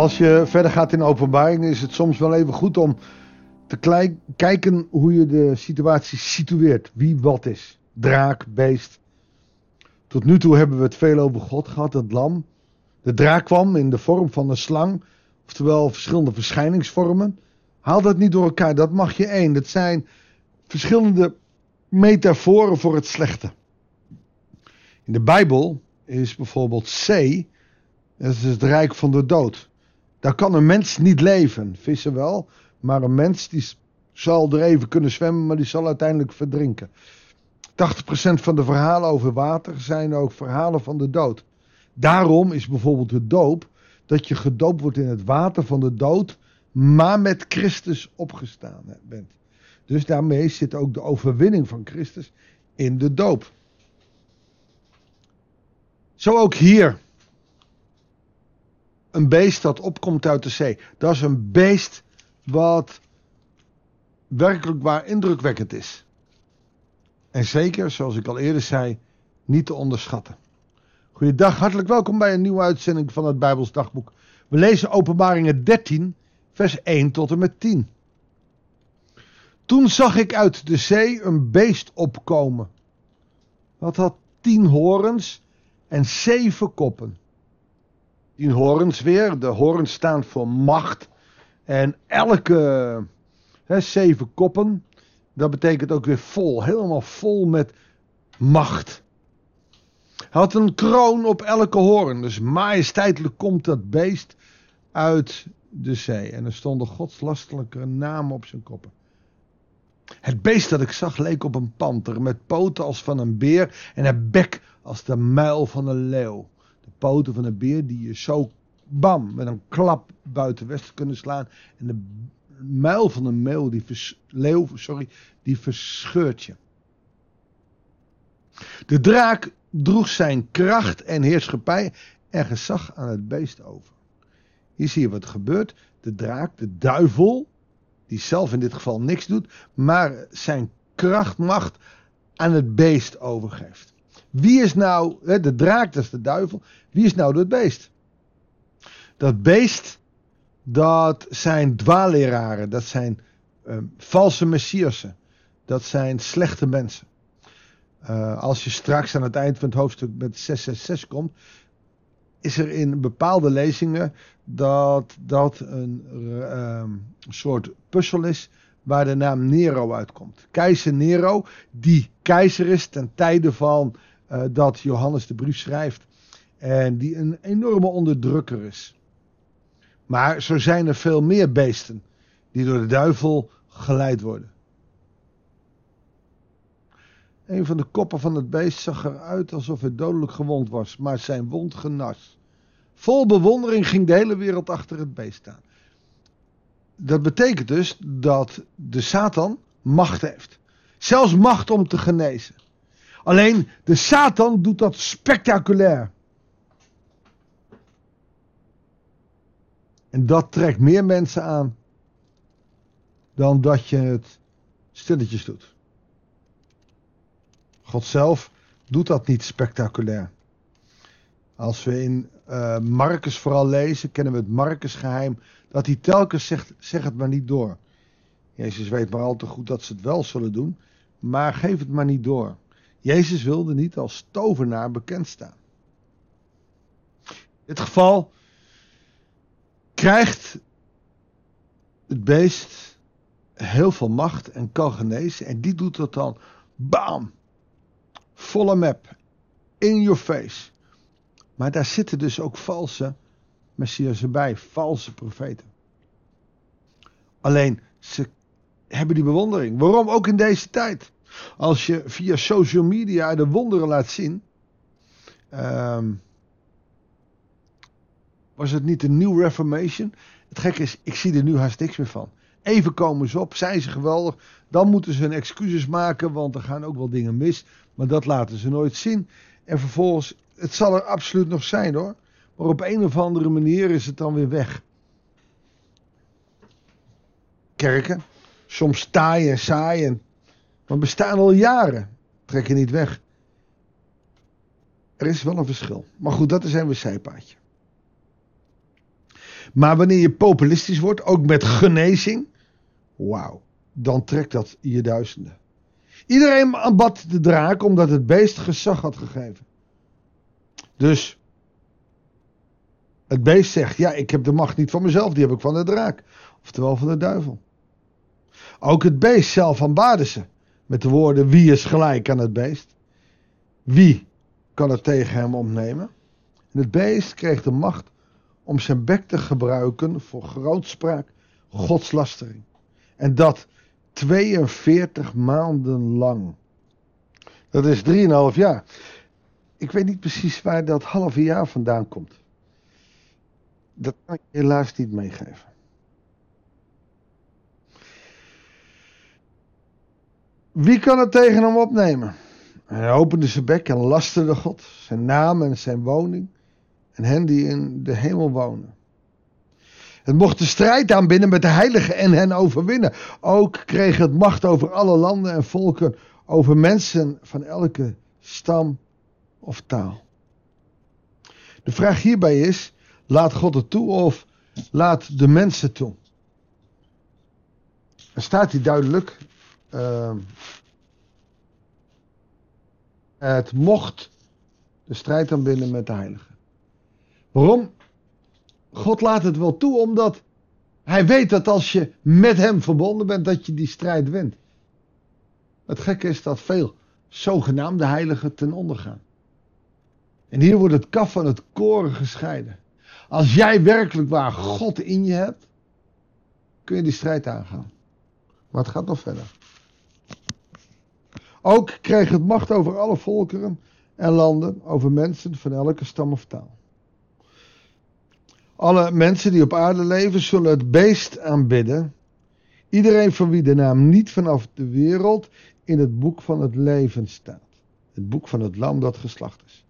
Als je verder gaat in openbaring is het soms wel even goed om te kijken hoe je de situatie situeert. Wie wat is. Draak, beest. Tot nu toe hebben we het veel over God gehad, het lam. De draak kwam in de vorm van een slang, oftewel verschillende verschijningsvormen. Haal dat niet door elkaar, dat mag je één. Dat zijn verschillende metaforen voor het slechte. In de Bijbel is bijvoorbeeld C, dat is het rijk van de dood. Daar kan een mens niet leven. Vissen wel, maar een mens die zal er even kunnen zwemmen, maar die zal uiteindelijk verdrinken. 80% van de verhalen over water zijn ook verhalen van de dood. Daarom is bijvoorbeeld de doop dat je gedoopt wordt in het water van de dood, maar met Christus opgestaan bent. Dus daarmee zit ook de overwinning van Christus in de doop. Zo ook hier een beest dat opkomt uit de zee. Dat is een beest wat werkelijk waar indrukwekkend is. En zeker, zoals ik al eerder zei, niet te onderschatten. Goedendag, hartelijk welkom bij een nieuwe uitzending van het Bijbels Dagboek. We lezen Openbaringen 13, vers 1 tot en met 10. Toen zag ik uit de zee een beest opkomen. Dat had tien horens en zeven koppen tien horens weer. De horens staan voor macht. En elke hè, zeven koppen, dat betekent ook weer vol. Helemaal vol met macht. Hij had een kroon op elke hoorn. Dus majesteitelijk komt dat beest uit de zee. En er stonden godslastelijke namen op zijn koppen. Het beest dat ik zag leek op een panter, met poten als van een beer en een bek als de muil van een leeuw poten van een beer die je zo bam met een klap buiten westen kunnen slaan. En de muil van een meeuw, die leeuw, sorry, die verscheurt je. De draak droeg zijn kracht en heerschappij en gezag aan het beest over. Hier zie je wat er gebeurt. De draak, de duivel, die zelf in dit geval niks doet, maar zijn krachtmacht aan het beest overgeeft. Wie is nou, de draak dat is de duivel, wie is nou dat beest? Dat beest, dat zijn dwaalleraren, dat zijn ehm, valse messiassen, dat zijn slechte mensen. Uh, als je straks aan het eind van het hoofdstuk met 666 komt, is er in bepaalde lezingen dat dat een uh, soort puzzel is waar de naam Nero uitkomt. Keizer Nero, die keizer is ten tijde van uh, dat Johannes de brief schrijft. En die een enorme onderdrukker is. Maar zo zijn er veel meer beesten die door de duivel geleid worden. Een van de koppen van het beest zag eruit alsof het dodelijk gewond was, maar zijn wond genas. Vol bewondering ging de hele wereld achter het beest staan. Dat betekent dus dat de Satan macht heeft. Zelfs macht om te genezen. Alleen de Satan doet dat spectaculair. En dat trekt meer mensen aan dan dat je het stilletjes doet. God zelf doet dat niet spectaculair. Als we in uh, Marcus vooral lezen, kennen we het Marcus geheim, dat hij telkens zegt, zeg het maar niet door. Jezus weet maar al te goed dat ze het wel zullen doen, maar geef het maar niet door. Jezus wilde niet als tovenaar bekend staan. In dit geval krijgt het beest heel veel macht en kan genezen. En die doet dat dan, bam, volle map, in your face. Maar daar zitten dus ook valse messia's bij, valse profeten. Alleen, ze hebben die bewondering. Waarom ook in deze tijd? Als je via social media de wonderen laat zien. Um, was het niet een New Reformation? Het gekke is, ik zie er nu haast niks meer van. Even komen ze op, zijn ze geweldig. Dan moeten ze hun excuses maken, want er gaan ook wel dingen mis. Maar dat laten ze nooit zien. En vervolgens, het zal er absoluut nog zijn hoor. Maar op een of andere manier is het dan weer weg. Kerken, soms taai en saai en maar bestaan al jaren. Trekken niet weg. Er is wel een verschil. Maar goed, dat is een wc-paadje. Maar wanneer je populistisch wordt, ook met genezing, wauw, dan trekt dat je duizenden. Iedereen aanbad de draak omdat het beest gezag had gegeven. Dus het beest zegt: Ja, ik heb de macht niet van mezelf, die heb ik van de draak. Oftewel van de duivel. Ook het beest zelf aanbaden ze. Met de woorden: Wie is gelijk aan het beest? Wie kan het tegen hem opnemen? En het beest kreeg de macht om zijn bek te gebruiken voor grootspraak, godslastering. En dat 42 maanden lang. Dat is 3,5 jaar. Ik weet niet precies waar dat halve jaar vandaan komt. Dat kan ik helaas niet meegeven. Wie kan het tegen hem opnemen? Hij opende zijn bek en lasterde God, zijn naam en zijn woning en hen die in de hemel wonen. Het mocht de strijd aanbinden met de heiligen en hen overwinnen. Ook kreeg het macht over alle landen en volken, over mensen van elke stam of taal. De vraag hierbij is: laat God het toe of laat de mensen toe? Er staat hier duidelijk: uh, het mocht de strijd aanbinden met de heiligen. Waarom? God laat het wel toe, omdat hij weet dat als je met hem verbonden bent, dat je die strijd wint. Het gekke is dat veel zogenaamde heiligen ten onder gaan. En hier wordt het kaf van het koren gescheiden. Als jij werkelijk waar God in je hebt, kun je die strijd aangaan. Maar het gaat nog verder. Ook kreeg het macht over alle volkeren en landen, over mensen van elke stam of taal. Alle mensen die op aarde leven zullen het beest aanbidden. Iedereen van wie de naam niet vanaf de wereld in het boek van het leven staat. Het boek van het lam dat geslacht is.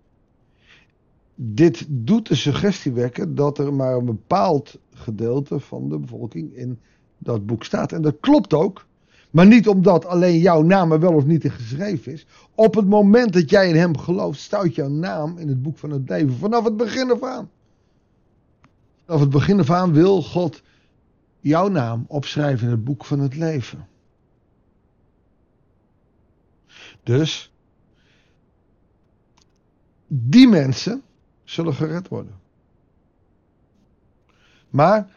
Dit doet de suggestie wekken dat er maar een bepaald gedeelte van de bevolking in dat boek staat. En dat klopt ook. Maar niet omdat alleen jouw naam er wel of niet in geschreven is. Op het moment dat jij in hem gelooft, staat jouw naam in het boek van het leven. Vanaf het begin af aan. Vanaf het begin af aan wil God jouw naam opschrijven in het boek van het leven. Dus, die mensen zullen gered worden. Maar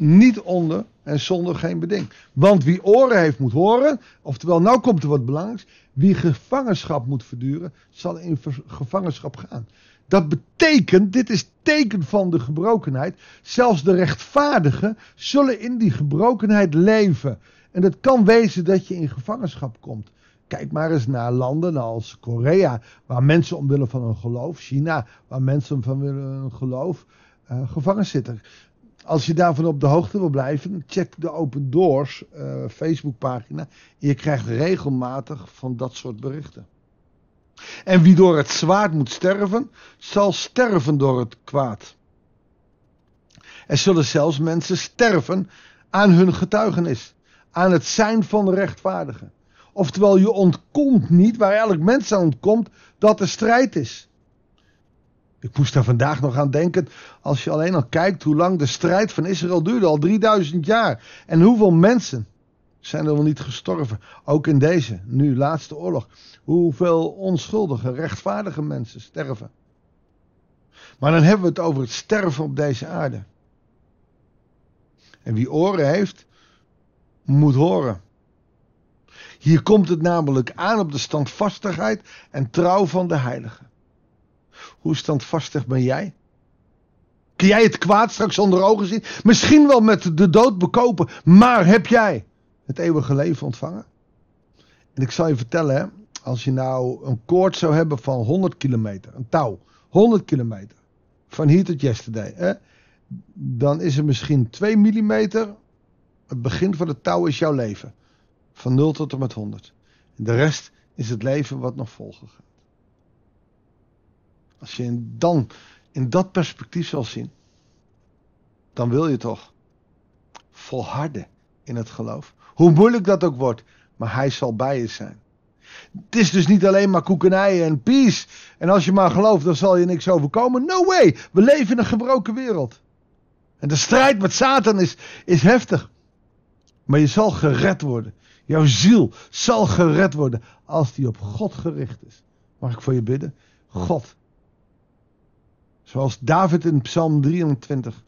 niet onder en zonder geen beding. Want wie oren heeft moet horen, oftewel nou komt er wat belangrijks, wie gevangenschap moet verduren, zal in gevangenschap gaan. Dat betekent, dit is teken van de gebrokenheid, zelfs de rechtvaardigen zullen in die gebrokenheid leven. En het kan wezen dat je in gevangenschap komt. Kijk maar eens naar landen als Korea, waar mensen omwille van hun geloof, China, waar mensen vanwille van hun geloof uh, gevangen zitten. Als je daarvan op de hoogte wil blijven, check de Open Doors uh, Facebookpagina. Je krijgt regelmatig van dat soort berichten. En wie door het zwaard moet sterven, zal sterven door het kwaad. Er zullen zelfs mensen sterven aan hun getuigenis, aan het zijn van de rechtvaardigen. Oftewel, je ontkomt niet, waar elk mens aan ontkomt, dat er strijd is. Ik moest daar vandaag nog aan denken, als je alleen al kijkt hoe lang de strijd van Israël duurde, al 3000 jaar. En hoeveel mensen zijn er wel niet gestorven, ook in deze, nu laatste oorlog. Hoeveel onschuldige, rechtvaardige mensen sterven. Maar dan hebben we het over het sterven op deze aarde. En wie oren heeft, moet horen. Hier komt het namelijk aan op de standvastigheid en trouw van de heiligen. Hoe standvastig ben jij? Kun jij het kwaad straks onder ogen zien? Misschien wel met de dood bekopen, maar heb jij het eeuwige leven ontvangen? En ik zal je vertellen, als je nou een koord zou hebben van 100 kilometer, een touw, 100 kilometer, van hier tot yesterday, hè, dan is er misschien 2 millimeter, het begin van het touw is jouw leven. Van 0 tot en met 100. En de rest is het leven wat nog volgen gaat. Als je dan in dat perspectief zal zien, dan wil je toch volharden in het geloof. Hoe moeilijk dat ook wordt, maar hij zal bij je zijn. Het is dus niet alleen maar koekenijen en peace. En als je maar gelooft, dan zal je niks overkomen. No way! We leven in een gebroken wereld. En de strijd met Satan is, is heftig. Maar je zal gered worden. Jouw ziel zal gered worden als die op God gericht is. Mag ik voor je bidden? God. Zoals David in Psalm 23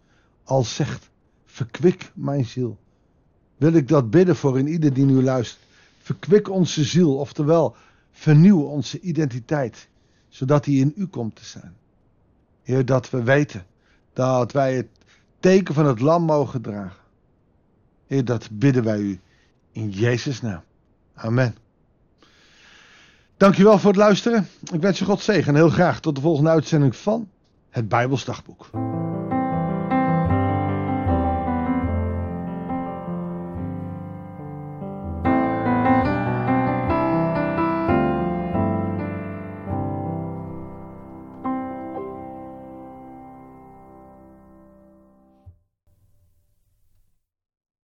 al zegt: Verkwik mijn ziel. Wil ik dat bidden voor in ieder die nu luistert. Verkwik onze ziel, oftewel vernieuw onze identiteit, zodat die in u komt te zijn. Heer, dat we weten dat wij het teken van het lam mogen dragen. Heer, dat bidden wij u in Jezus' naam. Amen. Dankjewel voor het luisteren. Ik wens je God zegen en heel graag tot de volgende uitzending van het Bijbelsdagboek.